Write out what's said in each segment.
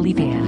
Livier.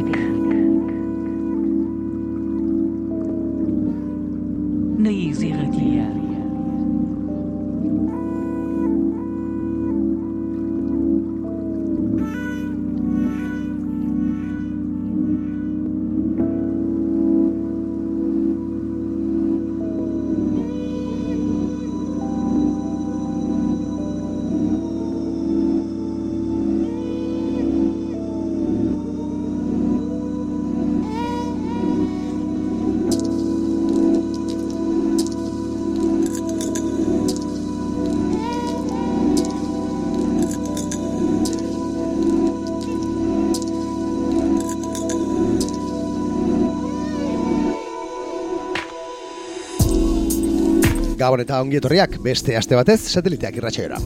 Gabon eta ongi etorriak beste aste batez sateliteak irratsaioera.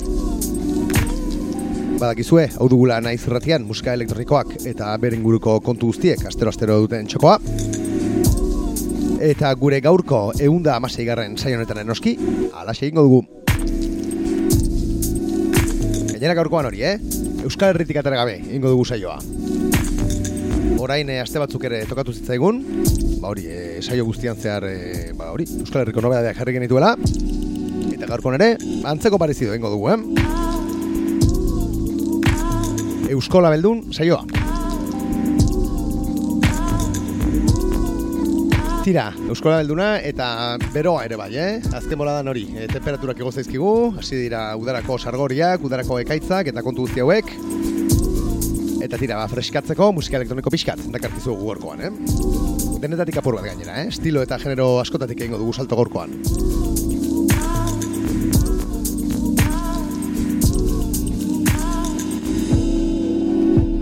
Badakizue, hau dugula naiz irratian musika elektronikoak eta beren guruko kontu guztiek astero-astero duten txokoa. Eta gure gaurko eunda amasei garren saionetan enoski, alaxe egingo dugu. Gainera gaurkoan hori, eh? Euskal Herritik atera gabe, egingo dugu saioa. Orain eh, aste batzuk ere tokatu zitzaigun, ba hori, e, saio guztian zehar, e, hori, Euskal Herriko nobedadeak jarri genituela, eta gaurkon ere, antzeko parezido egingo dugu, eh? Euskola Beldun, saioa. Tira, Euskola Belduna eta beroa ere bai, eh? Azken boladan hori, e, temperaturak igo zaizkigu, hasi dira udarako sargoriak, udarako ekaitzak eta kontu guzti hauek. Eta tira, ba, freskatzeko musika elektroniko pixkat, dakarkizu gorkoan, eh? Denetatik apur bat gainera, eh? Estilo eta genero askotatik egingo dugu salto gorkoan.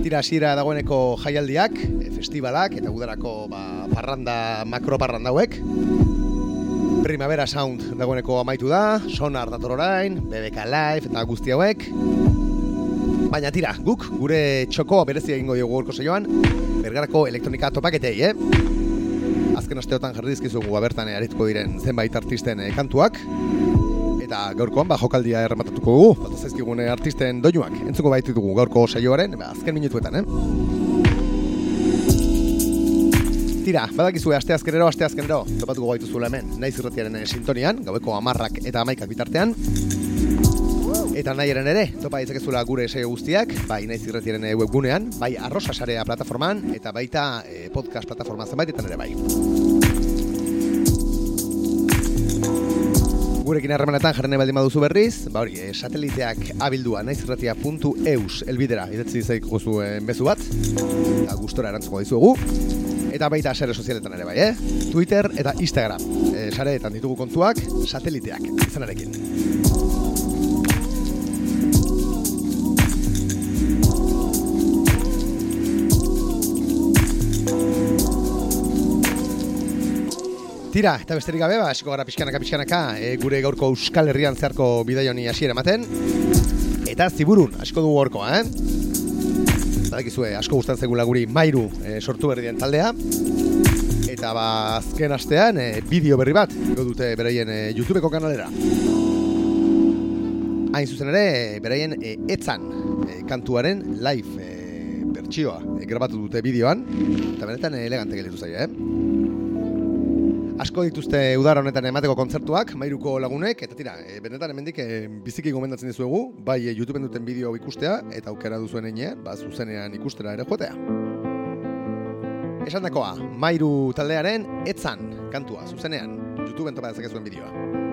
Tira, hasiera dagoeneko jaialdiak, e, festivalak eta udarako ba, parranda, makro parranda hauek. Primavera Sound dagoeneko amaitu da, Sonar dator orain, BBK Live eta guzti hauek. Baina tira, guk gure txoko berezi egingo diogu gorko saioan, bergarako elektronika topaketei, eh? Azken asteotan jarri dizkizugu abertan arituko diren zenbait artisten eh, kantuak. Eta gaurkoan ba jokaldia errematatuko dugu, bat zaizkigune artisten doinuak. Entzuko baitutugu gaurko saioaren, ba, azken minutuetan, eh? Tira, badakizue aste azkenero, aste azkenero, topatuko gaituzuela hemen, naiz irratiaren eh, sintonian, gaueko amarrak eta amaikak bitartean, Eta nahi eren ere, topa ditzakezula gure saio guztiak, bai naiz irretiaren webgunean, bai arrosa sarea plataforman, eta baita e, podcast plataforma zenbaitetan ere bai. Gurekin harremanetan jarren baldin baduzu berriz, ba hori, e, sateliteak abildua naizirratia.eus elbidera idatzi zaiko zuen bezu bat, eta gustora erantzuko dizugu, eta baita sare sozialetan ere bai, eh? Twitter eta Instagram, e, sareetan ditugu kontuak, sateliteak izanarekin. Tira, eta besterik gabe, ba, gara pixkanaka, pixkanaka, e, gure gaurko Euskal Herrian zeharko bidai honi hasiera ematen. Eta ziburun, asko dugu gaurkoa, eh? Badakizue, asko gustan zegula guri mairu e, sortu berri den taldea. Eta ba, azken astean, e, bideo berri bat, dute beraien e, YouTubeko kanalera. Hain zuzen ere, beraien e, etzan e, kantuaren live e, bertsioa e, grabatu dute bideoan. Eta benetan elegante gelitu zaila, eh? Asko dituzte udara honetan emateko kontzertuak, mairuko lagunek, eta tira, e, benetan hemendik e, biziki gomendatzen dizuegu, bai e, YouTubeen duten bideo ikustea, eta aukera duzuen einean, ba, zuzenean ikustera ere jotea. Esan dakoa, mairu taldearen etzan kantua, zuzenean, YouTubeen topa dezakezuen bideoa.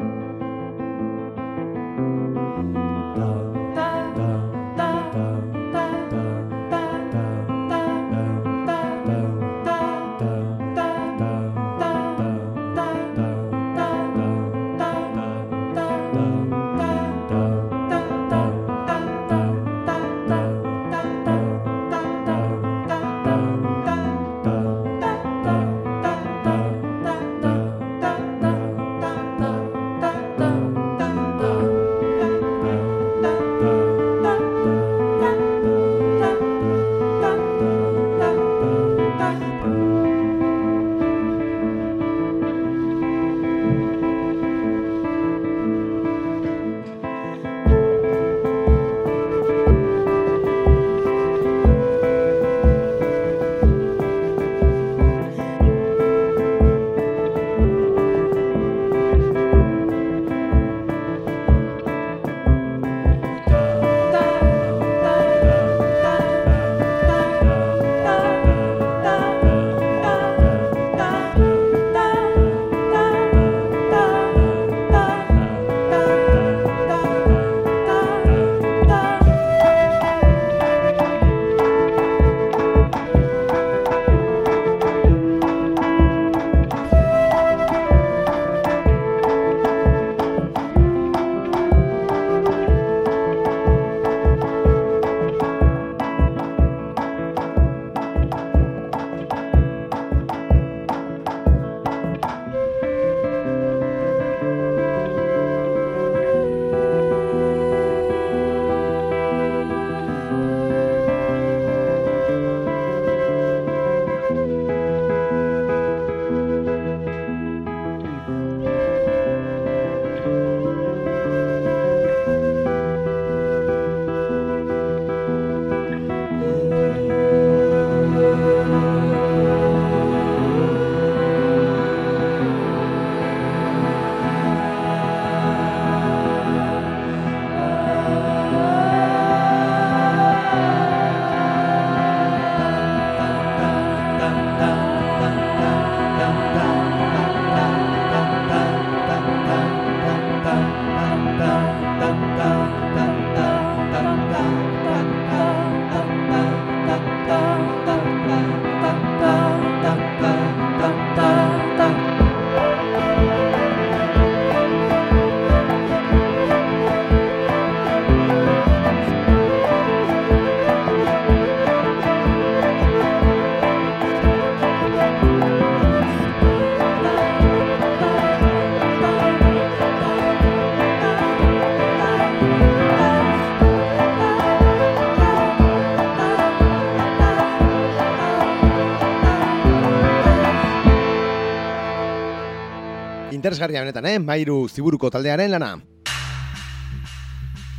Interesgarria benetan, eh? Mairu ziburuko taldearen lana.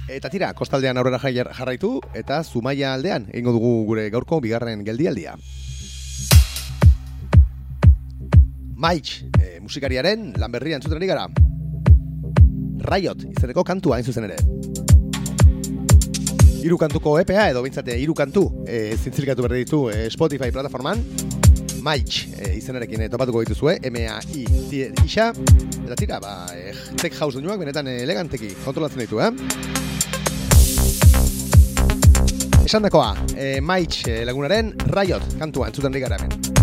Eta tira, kostaldean aurrera jarraitu, eta zumaia aldean, egingo dugu gure gaurko bigarren geldialdia. Maitx, e, musikariaren lan berria entzuten ari gara. Riot, izeneko kantua hain zuzen ere. Hiru kantuko EPA edo bintzate hiru kantu e, zintzirikatu berri ditu e, Spotify plataforman. Maitx e, izenarekin e, topatuko dituzue, M-A-I-T-Ixa. Eta tira, ba, e, tech house duenuak benetan eleganteki kontrolatzen ditu, eh? Esan dakoa, e, Maitx e, lagunaren Riot kantua entzuten digara hemen.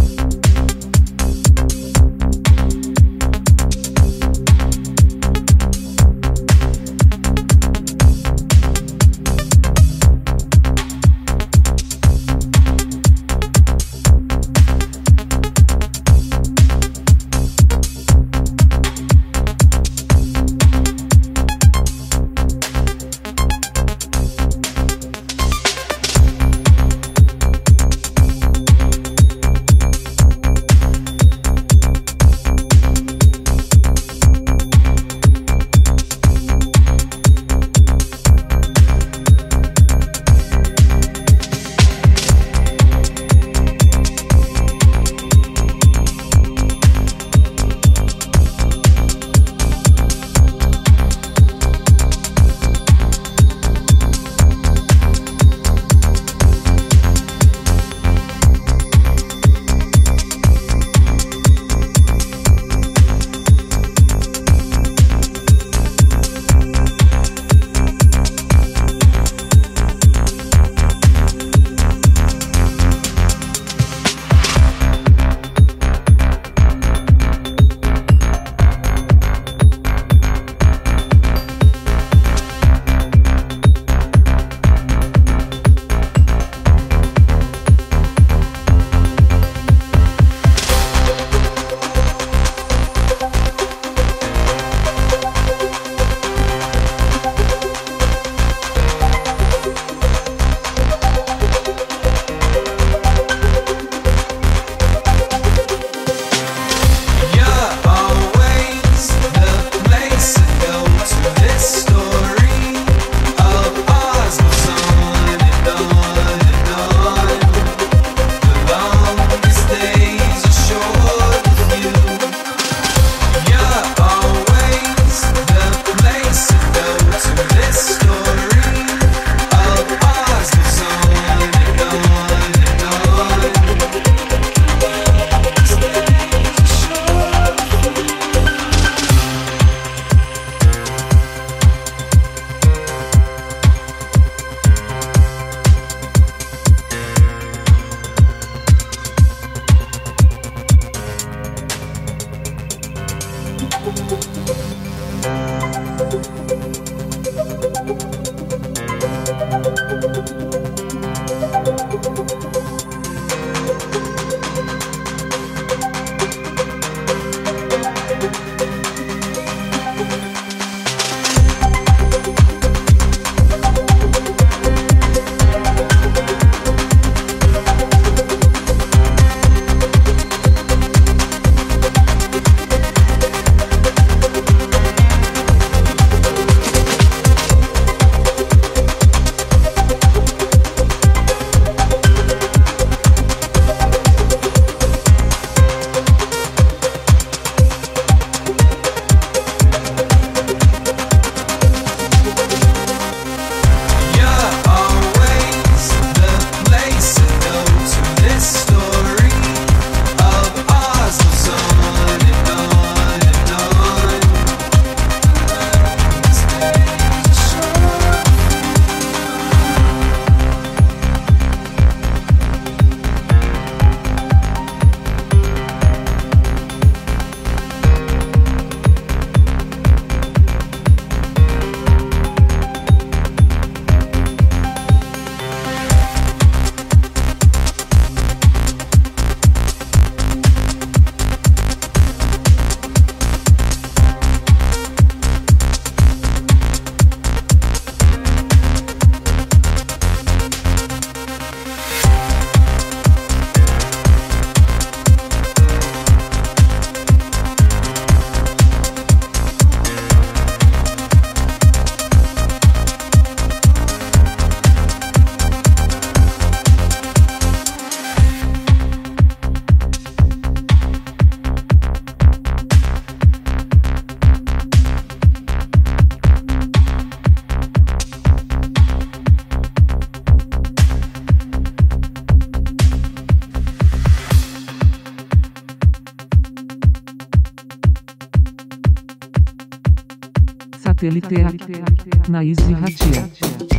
Naiz irratia.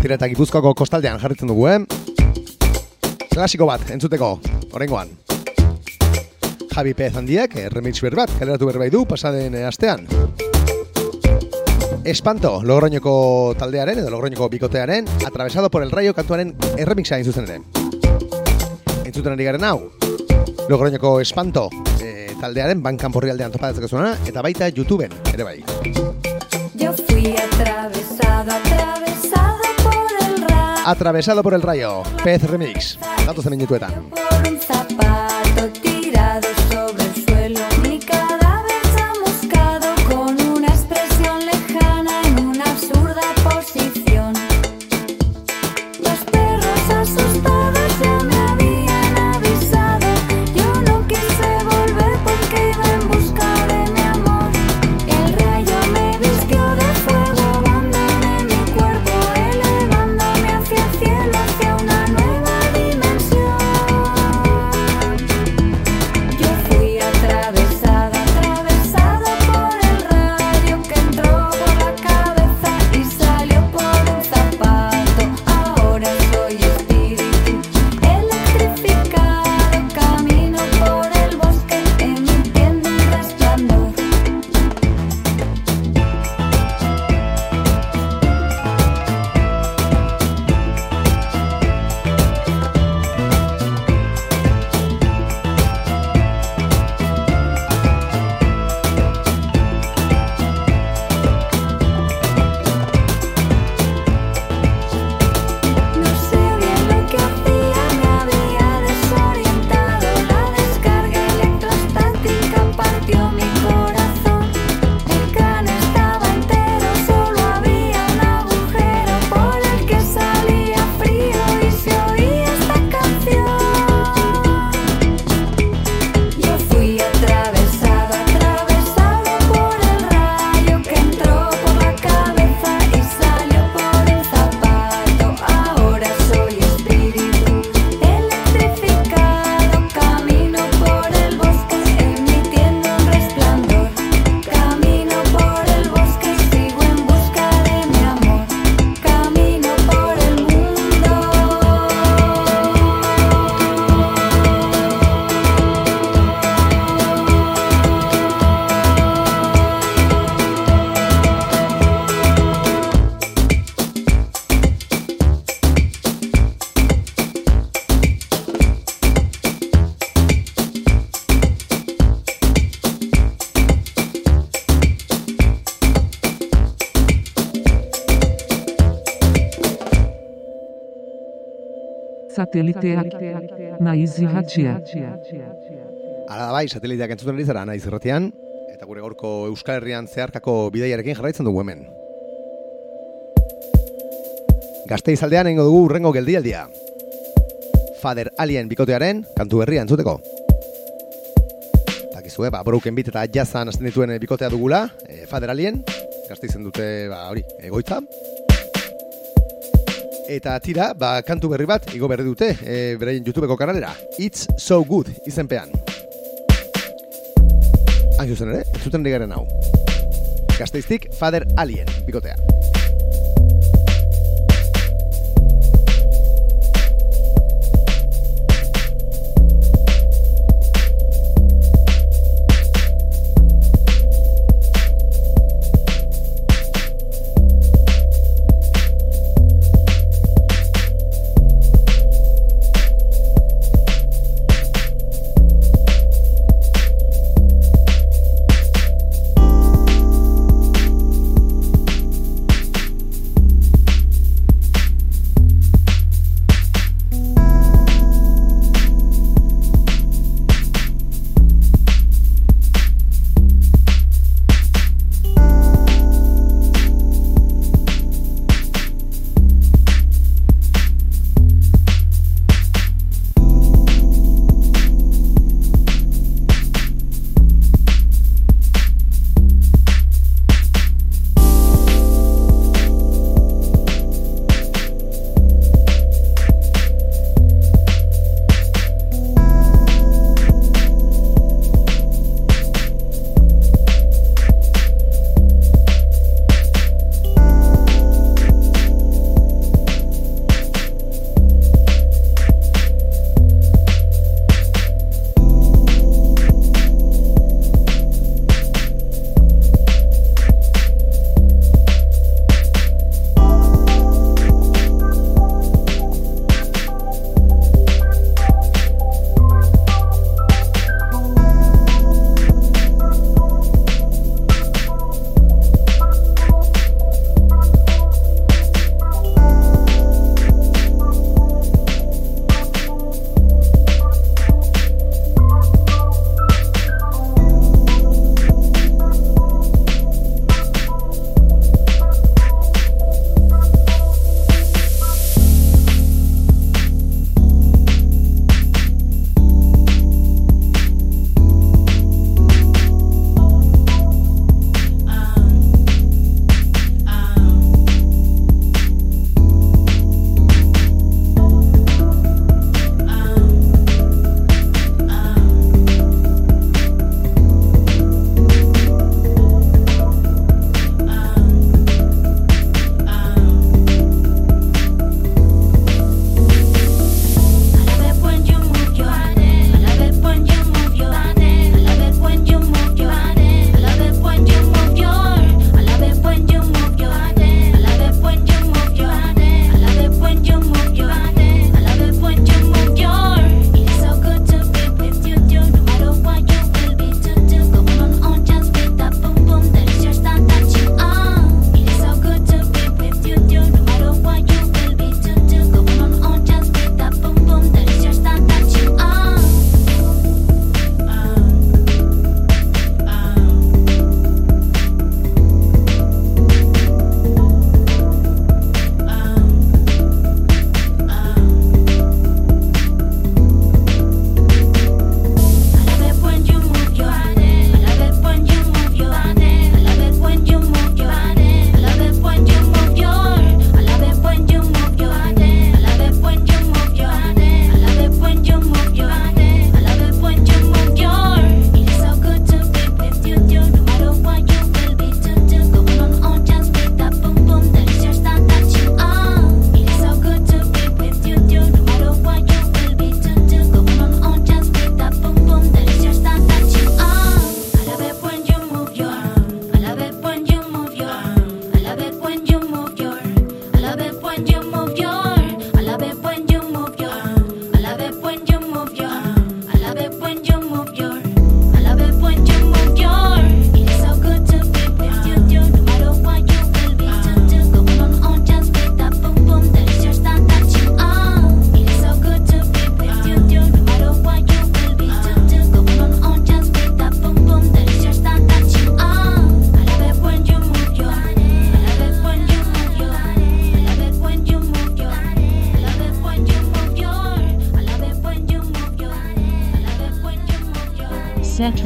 Tira eta gipuzkoako kostaldean jarritzen dugu, eh? Klasiko bat, entzuteko, orengoan. Javi Pez handiak, eh, remix berbat, kaleratu berbai du, pasaden eh, astean. Espanto, Logroñoko taldearen edo Logroñoko bikotearen, atravesado por el rayo kantuaren erremixa egin zuzen ere. Entzuten ari garen hau, Logroñoko Espanto eh, taldearen bankan porri aldean topatzeko zuena, eta baita YouTubeen, ere bai. Atravesado por el rayo, Pez Remix, datozen minutuetan. por Sateliteak naiz irratia. Hala da bai, sateliteak entzuten ari zara naiz irratian, eta gure gaurko Euskal Herrian zeharkako bidaiarekin jarraitzen dugu hemen. Gazteiz aldean egingo dugu urrengo geldialdia. Father Alien bikotearen kantu berria entzuteko. Dakizue, ba, Broken Beat eta Jazzan hasten dituen bikotea dugula, e, Father Alien, Gazteizen dute, ba, hori, egoitza. Eta tira, ba, kantu berri bat, igo berri dute, e, beraien YouTubeko kanalera. It's so good, izenpean. Hain zuzen ere, entzuten digaren hau. Gazteiztik, Father Alien, bikotea.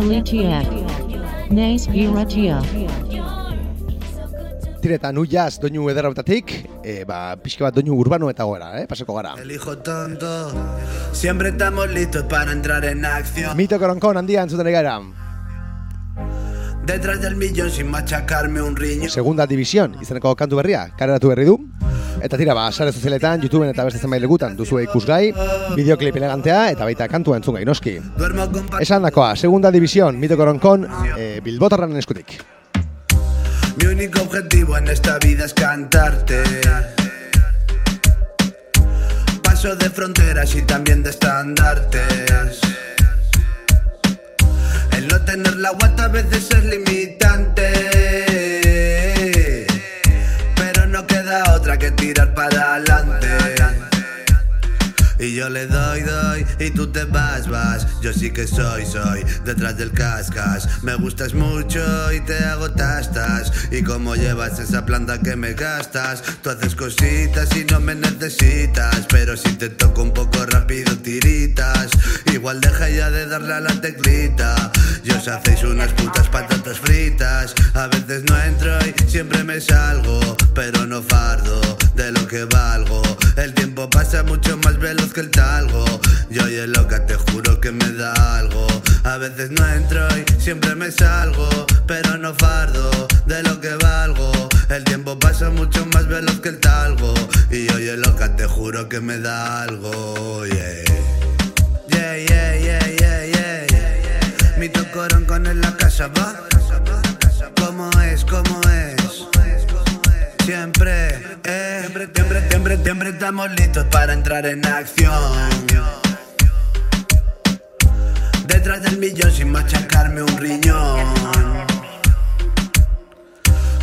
Sateliteak. Naiz irratia. Eta nu jaz doinu ederrautatik, e, ba, pixka bat doinu urbano eta goera, eh? paseko gara. El hijo tonto, siempre estamos listos para entrar en acción. Mito koronkon handia entzuten gara. Detrás del millón sin machacarme un riñón. Segunda división, izeneko kantu berria, kareratu berri du. Eta tira, ba, sare sozialetan, YouTubeen eta beste zenbait legutan duzue ikusgai, bideoklip elegantea eta baita kantua entzun gai noski. Esan dakoa, segunda división, mito koronkon, e, bilbotarren eskutik. Mi único objetivo en esta vida es cantarte. Paso de fronteras y también de estandartes. El no tener la guata a veces es limitante. Yo le doy, doy, y tú te vas, vas. Yo sí que soy, soy, detrás del cascas. Me gustas mucho y te hago tastas. Y como llevas esa planta que me gastas, tú haces cositas y no me necesitas. Pero si te toco un poco rápido, tiritas. Igual deja ya de darle a la teclita. Y os hacéis unas putas patatas fritas. A veces no entro y siempre me salgo. Pero no fardo de lo que valgo. El tiempo pasa mucho más veloz que el talgo. Y el loca te juro que me da algo. A veces no entro y siempre me salgo. Pero no fardo de lo que valgo. El tiempo pasa mucho más veloz que el talgo. Y el loca te juro que me da algo. Yeah. Yeah, yeah, yeah, yeah. Mi tocorón con la casa. ¿Cómo es? ¿Cómo es? Siempre, eh, siempre, siempre, siempre, siempre estamos listos para entrar en acción. Detrás del millón sin machacarme un riñón.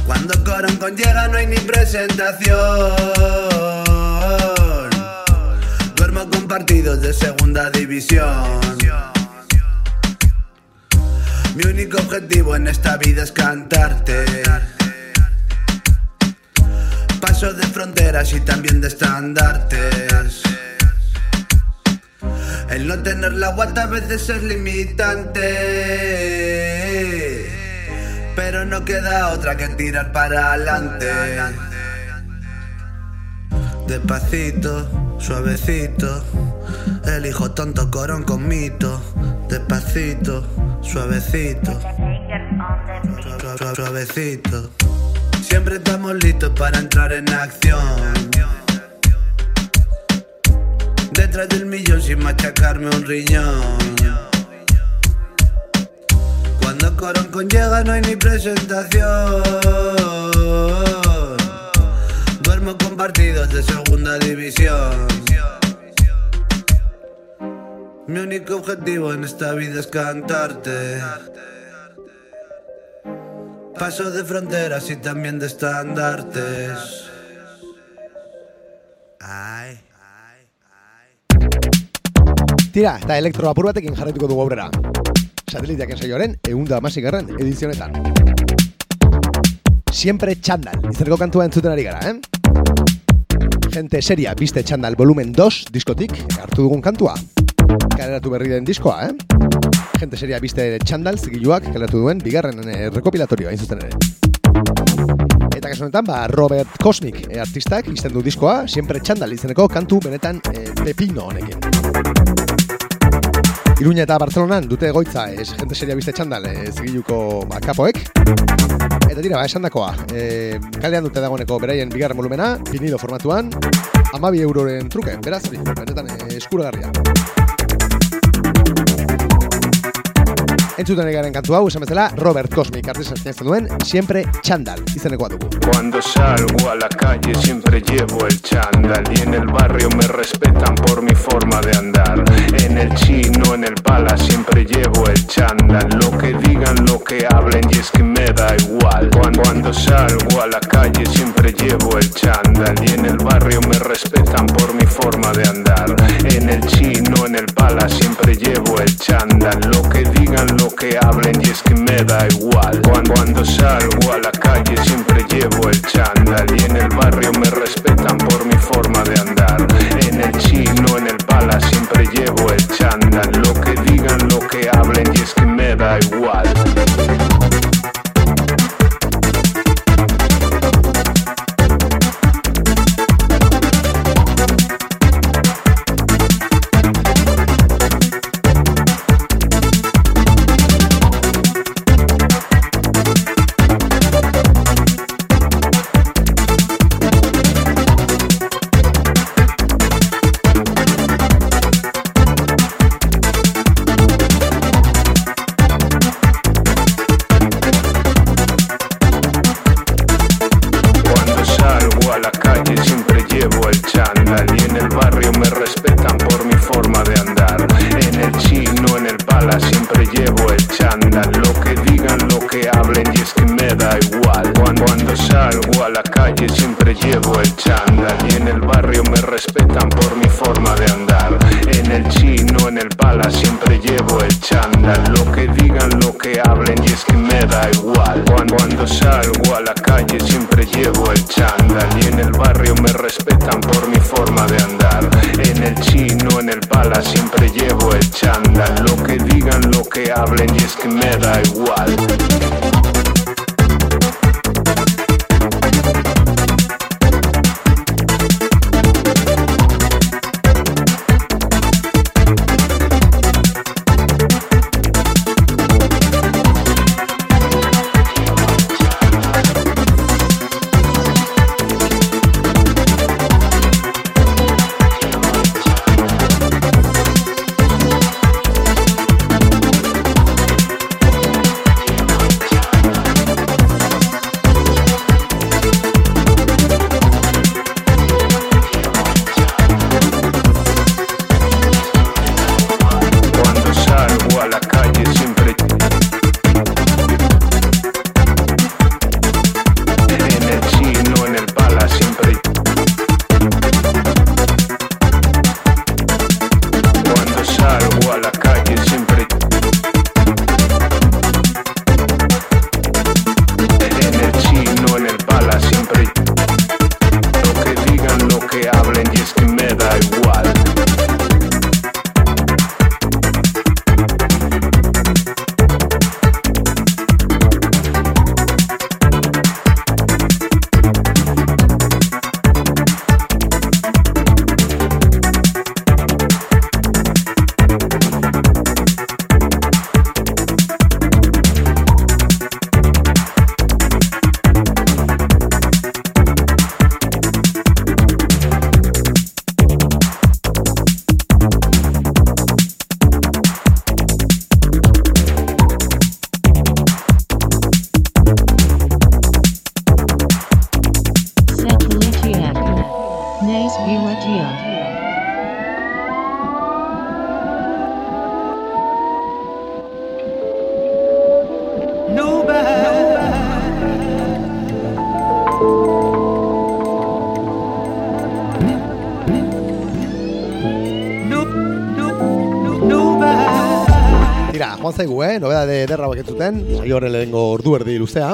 Cuando Corón con llega no hay ni presentación. Duermo con partidos de segunda división. Mi único objetivo en esta vida es cantarte. Paso de fronteras y también de estandartes. El no tener la guata a veces es limitante. Pero no queda otra que tirar para adelante. Despacito, suavecito. El hijo tonto corón con mito. Despacito, suavecito. Suave- suave- Suavecito. Siempre estamos listos para entrar en acción. Detrás del millón sin machacarme un riñón. Cuando Corón con llega no hay ni presentación. Duermo con partidos de segunda división. Mi único objetivo en esta vida es cantarte. Paso de fronteras y también de estandartes. Ay. Tira, eta elektro apur batekin jarraituko dugu aurrera. Sateliteak ensaioaren eunda amasigarren edizionetan. Siempre txandal, izaneko kantua entzuten ari gara, eh? Gente seria, biste txandal volumen 2 diskotik, hartu dugun kantua. Kaleratu berri den diskoa, eh? Gente seria, biste txandal, zigiluak, kaleratu duen, bigarren rekopilatorioa, hain zuzen ere. Eta kasu honetan, ba, Robert Cosmic eh, artistak izten du diskoa, siempre txandal izeneko kantu benetan eh, pepino honekin. Iruña eta Bartzelonan dute egoitza ez gente seria biste txandal e, zigiluko ba, kapoek. Eta tira, ba, esan dakoa, e, kalean dute dagoeneko beraien bigarren volumena, vinilo formatuan, amabi euroren truke, beraz, benetan e, eskuragarria. Entzuten egaren kantu hau, esan bezala, Robert Cosmic artista sinazten duen, siempre txandal izenekoa dugu. Cuando salgo a la calle siempre llevo el chándal y en el barrio me respetan por mi forma de andar. En el chino, en el pala siempre llevo el chándal. Lo que digan, lo que hablen y es que me da igual. Cuando, cuando salgo a la calle siempre llevo el chándal y en el barrio me respetan por mi forma de andar. En el chino, en el pala siempre llevo el chándal. Lo que digan, lo que hablen y es que me da igual. Cuando, salgo a la calle siempre llevo el chándal y en el barrio me respetan por mi forma de andar. En el chino, en el pala siempre llevo el chándal. Lo que digan, lo que hablen y es que me da Cuando siempre llevo el chándal. Lo que digan, lo que hablen y es que me da igual. Cuando, cuando salgo a la calle siempre llevo el chándal y en el barrio me respetan por mi forma de andar. En el chino, en el pala siempre llevo el chándal. Lo que digan, lo que hablen y es que me da igual. Zaigu, eh? Nobeda de derra hauek entzuten, saio horre lehengo ordu erdi luzea.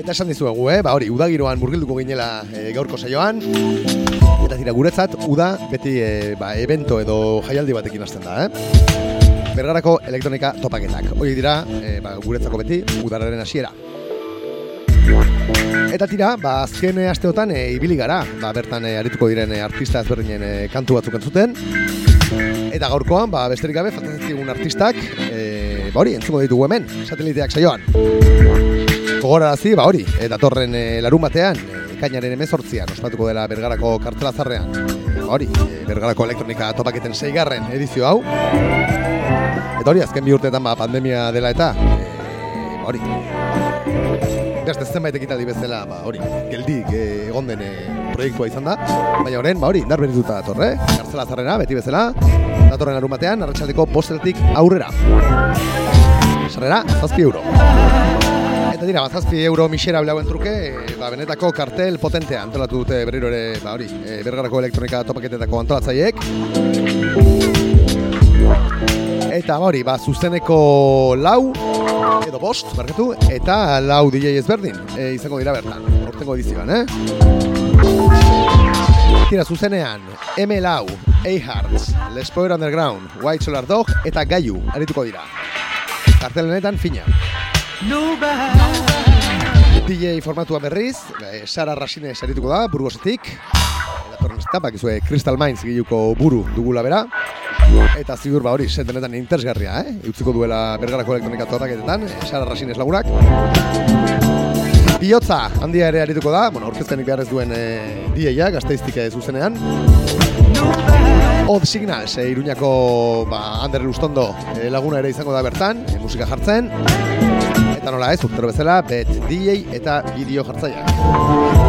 Eta esan dizuegu, eh? Ba hori, udagiroan murgilduko ginela e, gaurko saioan. Eta tira, guretzat, uda beti e, ba, evento edo jaialdi batekin hasten da, eh? Bergarako elektronika topaketak. Hoi dira, e, ba, guretzako beti, udararen hasiera. Eta tira, ba, azken asteotan e, ibili gara, ba, bertan e, arituko diren e, artista ezberdinen e, kantu batzuk entzuten. Eta gaurkoan, ba, besterik gabe, zigun artistak, e, ba hori, entzuko ditugu hemen, sateliteak saioan. Gogorarazi, ba hori, e, datorren e, larun batean, e, ekainaren emezortzian, ospatuko dela Bergarako kartela zarrean. Ba hori, e, Bergarako elektronika topaketen seigarren edizio hau. Eta hori, azken bi urteetan ba, pandemia dela eta, e, hori, beste zenbait ekitaldi bezala, ba hori, geldik e, egon den e, proiektua izan da, baina horren, ba hori, indar berrituta dator, eh? Kartzela zarrena, beti bezala, datorren larun batean, arratsaldeko bosteletik aurrera. Sarrera, zazpi euro. Eta dira, ba, zazpi euro misera blauen truke, e, ba, benetako kartel potentea antolatu dute berriro ere, ba hori, e, bergarako elektronika topaketetako antolatzaileek. Eta hori, ba, zuzeneko lau, edo bost, barkatu, eta lau DJ ezberdin e, izango dira bertan, ortengo edizioan, eh? Tira, zuzenean, M lau, A-Hearts, Les Power Underground, White Solar Dog eta Gaiu arituko dira. Kartel honetan fina. DJ formatua berriz, eh, Sara Rasine sarituko da, burgosetik. Datorren etapak, izue, Crystal Minds giluko buru dugula bera. Eta zigur ba hori, sentenetan interesgarria, eh? Utziko duela bergarako elektronika topaketetan, eh, Sara Rasines lagunak. Biotza handia ere arituko da, bueno, orkestenik behar ez duen e, DJ-a, gazteiztik eh, zuzenean. Odd Signals, e, Iruñako ba, Ander Lustondo e, laguna ere izango da bertan, e, musika jartzen. Eta nola ez, urtero bezala, bet DJ eta bideo jartzaileak.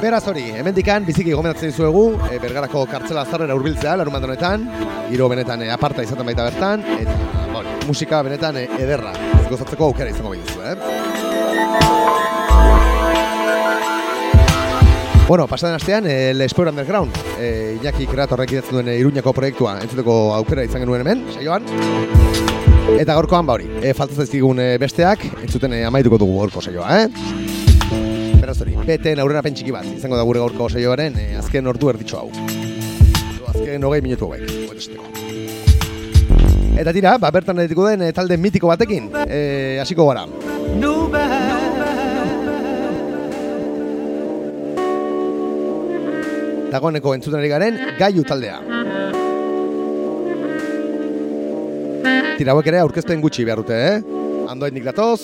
Beraz hori, hemendikan biziki gomendatzen dizuegu, e, bergarako kartzela zarrera hurbiltzea larun honetan, giro benetan e, aparta izaten baita bertan, eta bueno, musika benetan e, ederra, gozatzeko aukera izango behizu, eh? Bueno, pasaden astean, eh, Le Sport Underground, eh, Iñaki Kreatorrek idatzen duen Iruñako proiektua entzuteko aukera izan genuen hemen, saioan. Eta gaurkoan ba hori, e, falta zaizkigun eh, besteak, entzuten eh, amaituko dugu gaurko saioa, eh? Beraz hori, beten aurrera txiki bat, izango da gure gaurko saioaren eh, azken ordu erditxo hau. Azken hogei minutu hauek. Eta tira, ba, bertan editiko den eh, talde mitiko batekin, eh, hasiko gara. Dagoeneko entzuten ari garen, gaiu taldea. Tira hauek ere aurkezpen gutxi behar dute, eh? Andoen nik datoz,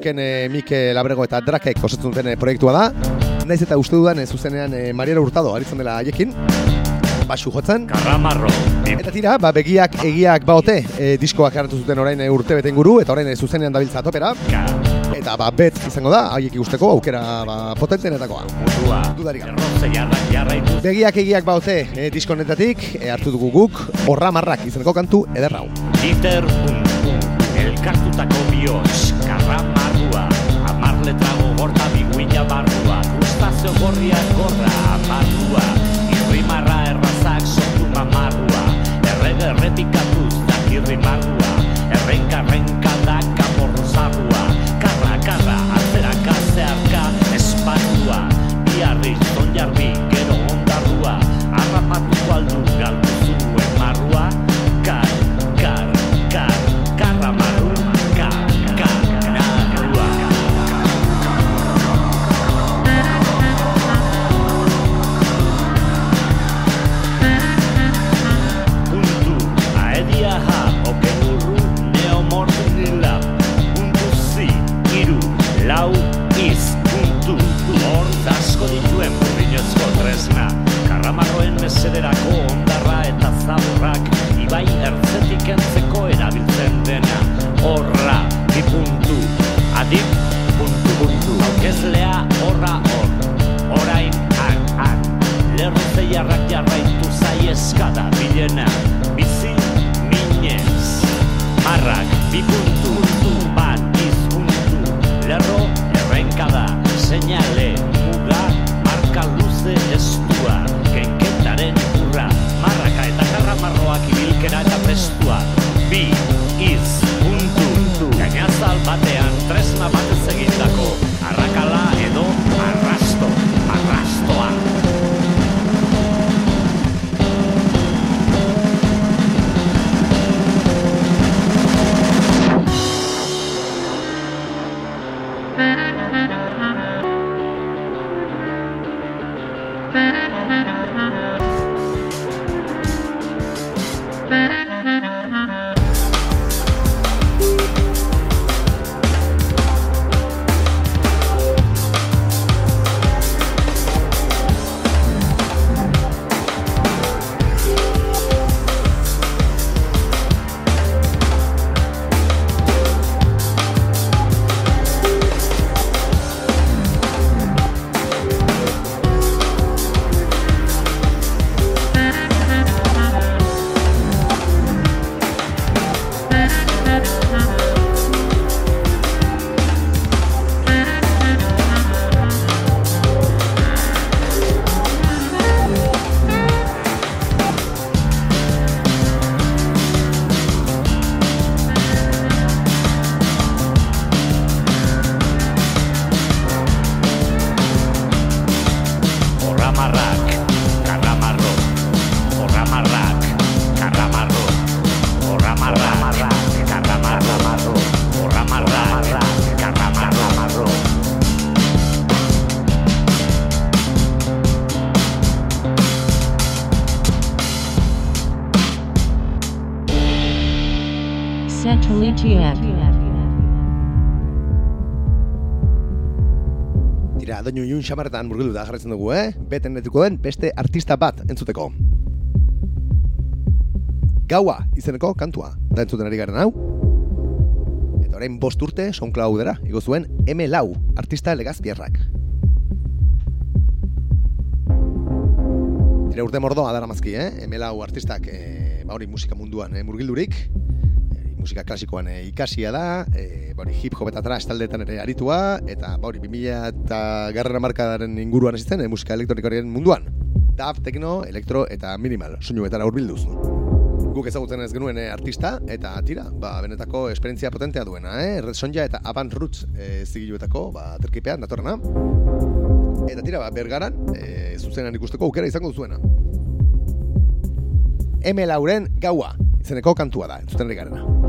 Oken e, Mike Labrego eta Drakek osatzen duten e, proiektua da. Naiz eta uste dudan e, zuzenean e, Mariano Hurtado aritzen dela haiekin. Basu jotzen. Karramarro. Eta tira, ba, begiak egiak baote e, diskoak hartu zuten orain urte beten guru, eta orain e, zuzenean dabiltza topera. Eta ba, bet izango da, haiek ikusteko aukera ba, potentenetakoa. Dudarik. Begiak egiak baote e, diskonetatik, e, hartu dugu guk, horra marrak izeneko kantu ederra hau. Iter. Elkartutako bihotz. Karramarrua. Amar letra gogorta biguila barrua. Gustazio gorriak gorra. Amarrua. Irrimarra errazak sortu mamarrua. Errege errepikatuz dakirri marrua. Errenka errenka da kamorrozarrua. Karra, karra, atzeraka zeharka espatua. Biarri, zonjarbi, gero eskada bilena Bizi minez. Marrak bi puntu Bat izpuntu Lerro errenkada Señale Tira, doinu ilun xamarretan murgildu da jarraitzen dugu, eh? Beten netuko den beste artista bat entzuteko. Gaua izeneko kantua, da entzuten ari garen hau. Eta orain bost urte, sonklau igo zuen M. Lau, artista legazpiarrak. Tira urte mordoa dara mazki, eh? M. Lau artistak, eh, ba hori musika munduan eh, murgildurik, musika klasikoan e, ikasia da, e, bori, hip hop eta trash taldeetan ere aritua, eta bori, 2000 eta garrera markadaren inguruan hasi e, musika elektronikoaren munduan. Daf, techno, elektro eta minimal, soinuetara hurbilduz. Guk ezagutzen ez genuen e, artista, eta tira, ba, benetako esperientzia potentea duena, eh? Red Sonja eta Avant Roots e, zigiluetako, ba, terkipean, datorrena. Eta tira, ba, bergaran, e, zuzenan ikusteko aukera izango duzuena. M. Lauren gaua, izeneko kantua da, entzuten ari garena.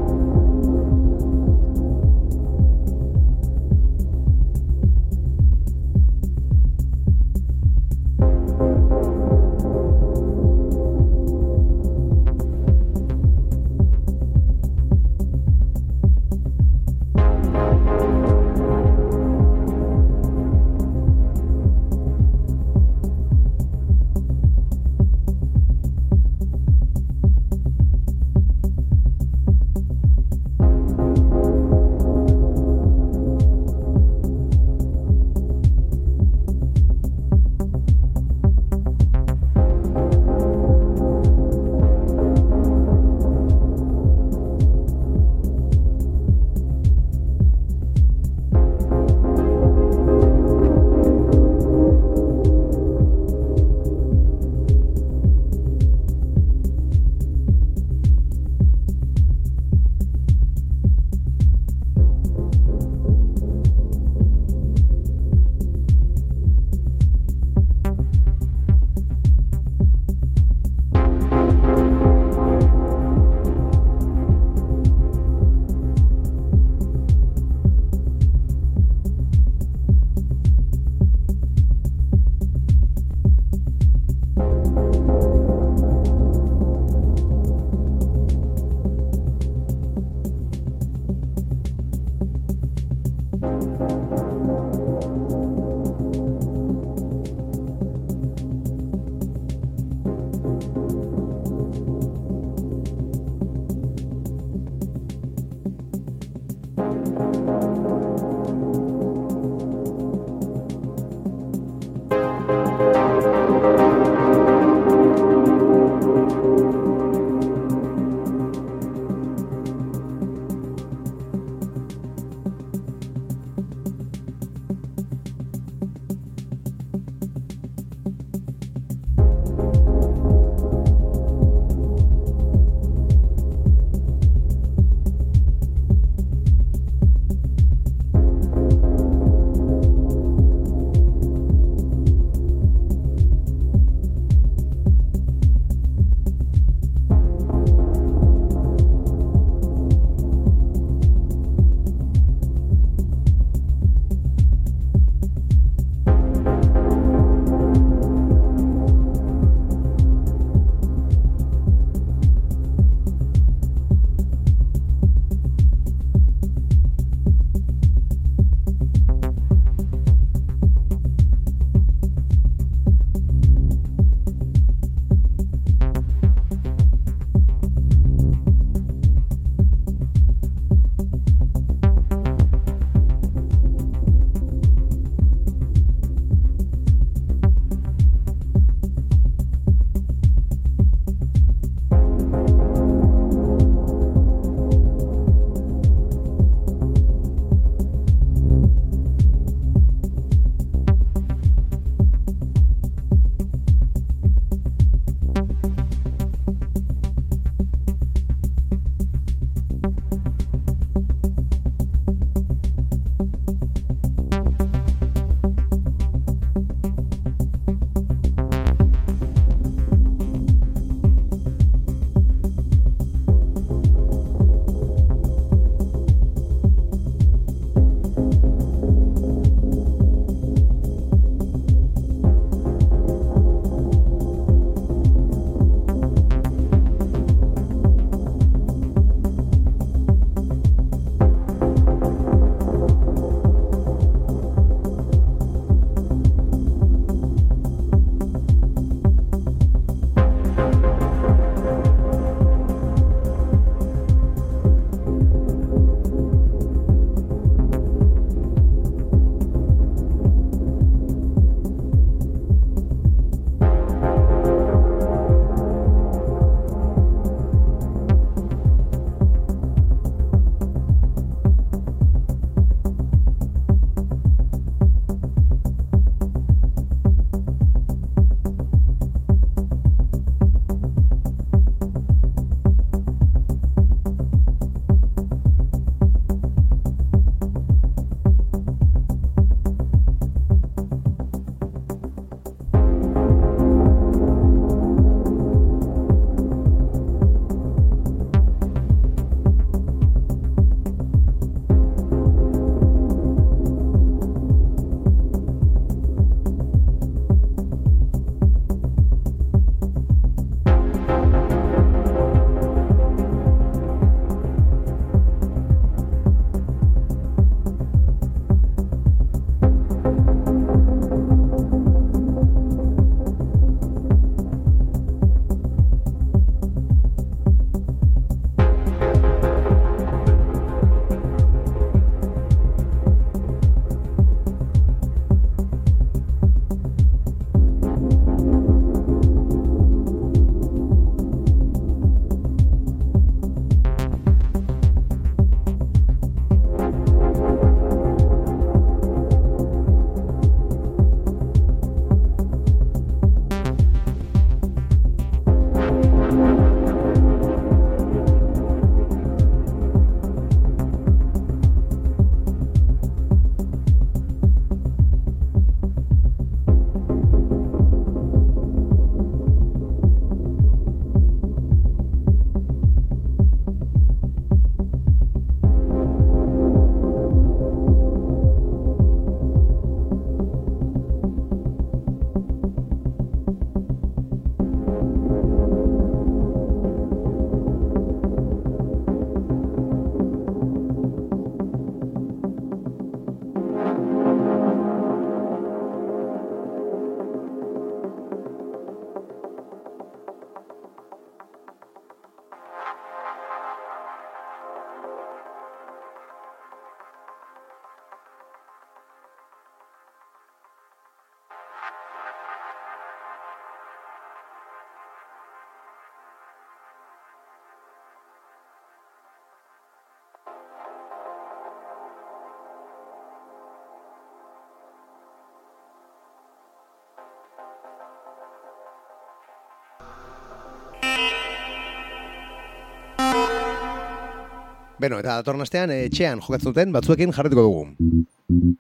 Beno, eta datorren astean eh, etxean jokatzen batzuekin jarretuko dugu.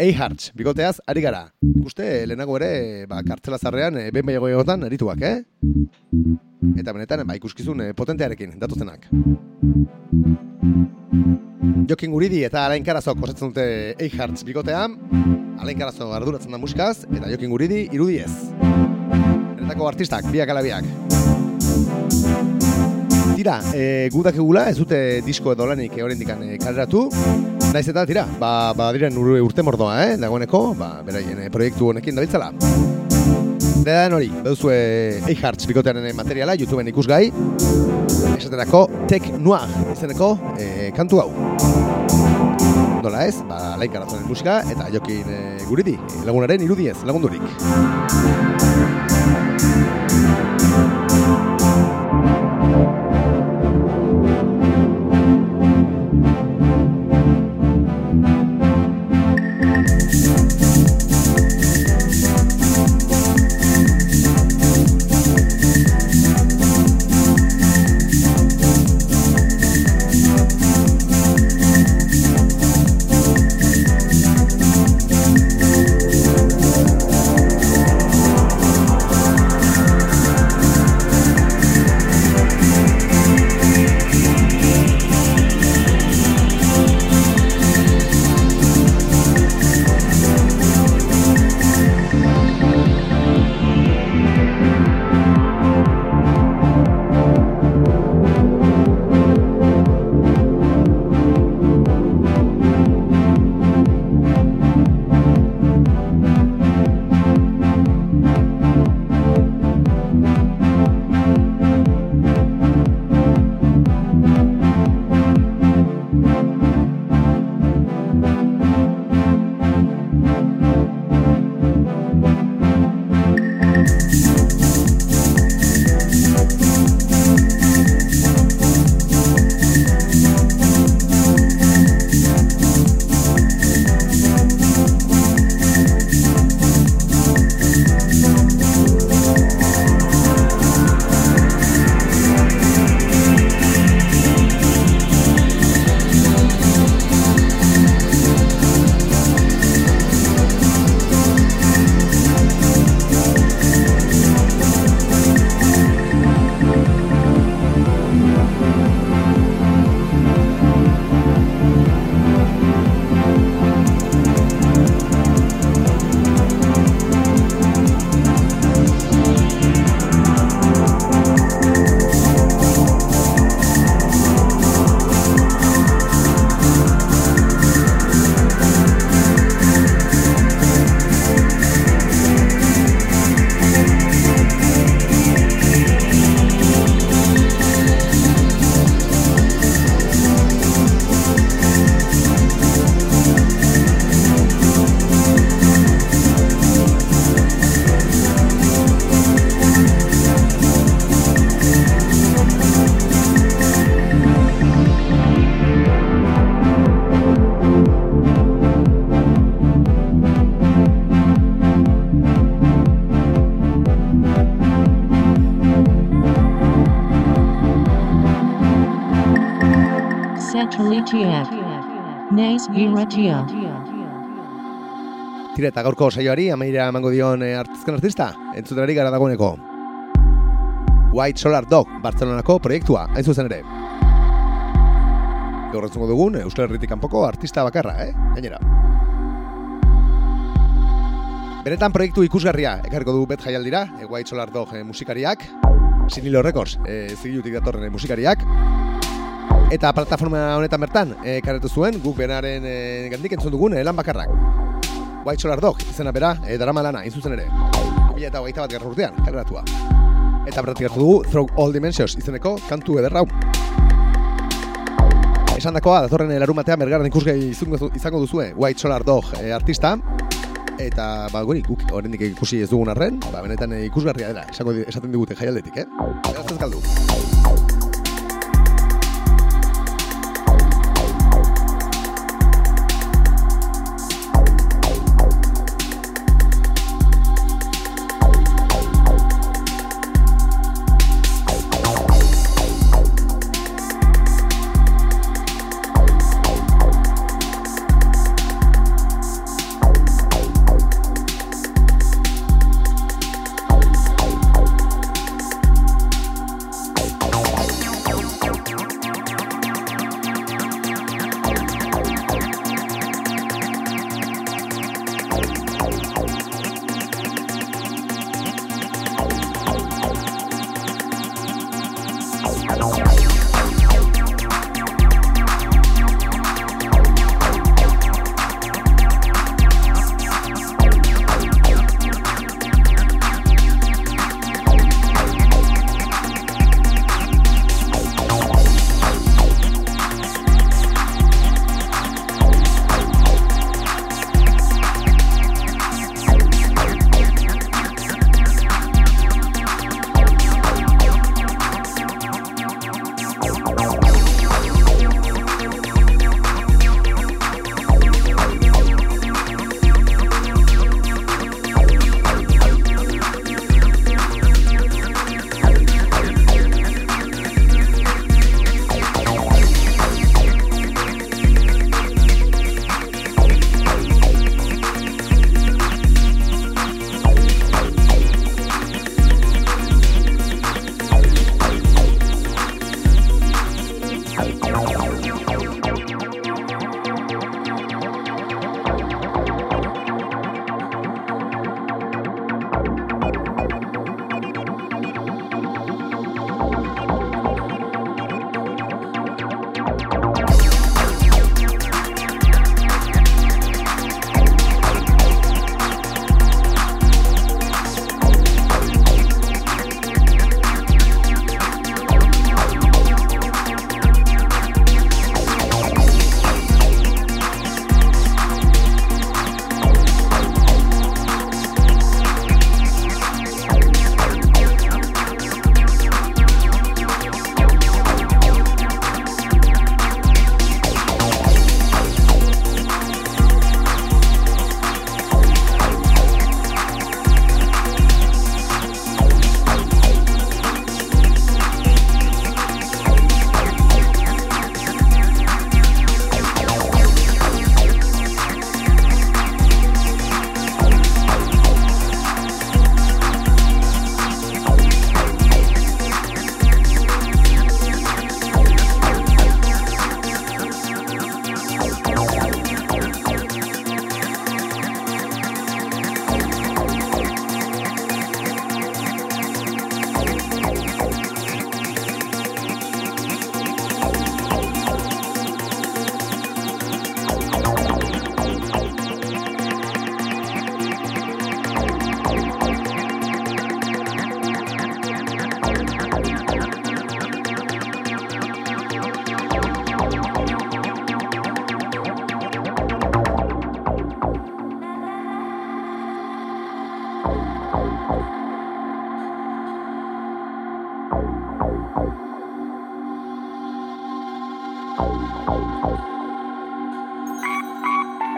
Eihartz, bikoteaz, ari gara. Uste, lehenago ere, ba, kartzela zarrean, e, behin baiago egotan, arituak, eh? Eta benetan, ba, ikuskizun e, potentearekin, datozenak. Jokin guridi eta Alain Karazok osatzen dute Eihartz bikotea. Alain Karazo arduratzen da musikaz, eta Jokin guridi irudiez. Benetako artistak, biak ala biak. Tira, e, gudak egula, ez dute disko edo lanik horrendik e, kaleratu. Naiz eta tira, ba, ba diren ur- urte mordoa, eh? Dagoeneko, ba, beraien proiektu honekin dabiltzala. Dedan hori, beduzue Eihartz bikotearen materiala, YouTubeen ikusgai. Esaterako Tech Noir izeneko e, kantu hau. Nola ez, ba, karazonen musika eta jokin e, guridi, lagunaren irudiez, lagundurik. Satellitiak. Naiz irratia. Tira eta gaurko saioari amaira emango dion e, artizkan artista, entzutenari gara dagoeneko. White Solar Dog, Bartzelonako proiektua, hain zuzen ere. Gaur dugun, Euskal Herritik kanpoko artista bakarra, eh? Gainera. Benetan proiektu ikusgarria, ekarriko du bet jaialdira, e, White Solar Dog e, musikariak, Sinilo Records, e, zigilutik datorren musikariak, eta plataforma honetan bertan, e, ekarretu zuen, guk benaren e, gandik entzun dugun e, lan bakarrak. White Solar Dog, izena bera, e, darama lana, zuzen ere. Bila eta hogeita bat garra urtean. Eta bertatik hartu dugu Through All Dimensions izeneko kantu ederra hau. Esan dakoa, datorren larun batean bergaran ikusgai izango duzue White Solar Dog e, artista. Eta, ba, guri, guk horrendik ikusi ez dugun arren, ba, benetan e, ikusgarria dela, esaten digute jaialdetik, eh? Beraz ez galdu.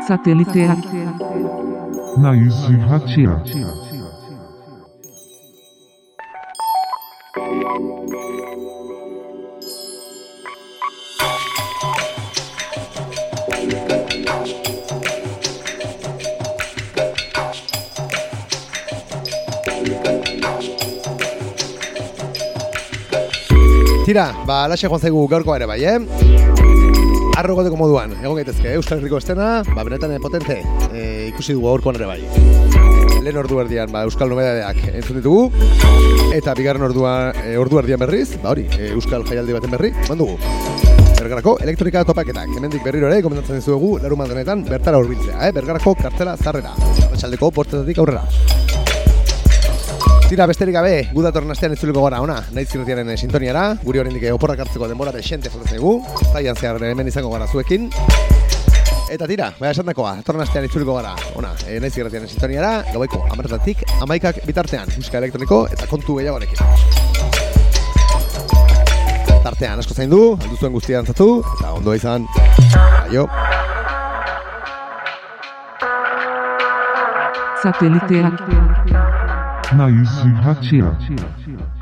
Satelliteak. Naiz irratia. Tira, ba, alaxe joan zaigu gaurkoa ere bai, eh? Arro goteko moduan, egon gaitezke, Euskal Herriko estena, ba, benetan potente, e, ikusi dugu gaurkoan ere bai. Lehen ordu erdian, ba, Euskal Nobedadeak entzun ditugu, eta bigarren ordua, e, ordu erdian berriz, ba hori, e, Euskal Jaialdi baten berri, eman dugu. Bergarako elektronika topaketak, hemendik berriro ere, komentatzen dizuegu, larun denetan bertara hurbiltzea, eh? Bergarako kartela zarrera, atxaldeko portetatik aurrera. Tira, besterik gabe, gu datorren astean itzuliko gara ona, nahi zirretiaren eh, sintoniara, guri horrendik oporrak hartzeko denbora de xente dugu, zaian zehar hemen izango gara zuekin. Eta tira, bai esan dakoa, datorren astean itzuliko gara, ona, e, nahi zirretiaren sintoniara, gaueko amartatik, amaikak bitartean, musika elektroniko eta kontu gehiagorekin. Tartean, asko zain du, alduzuen guztia dantzatu, eta ondo izan, aio. Satelliteak. Naiz irratia.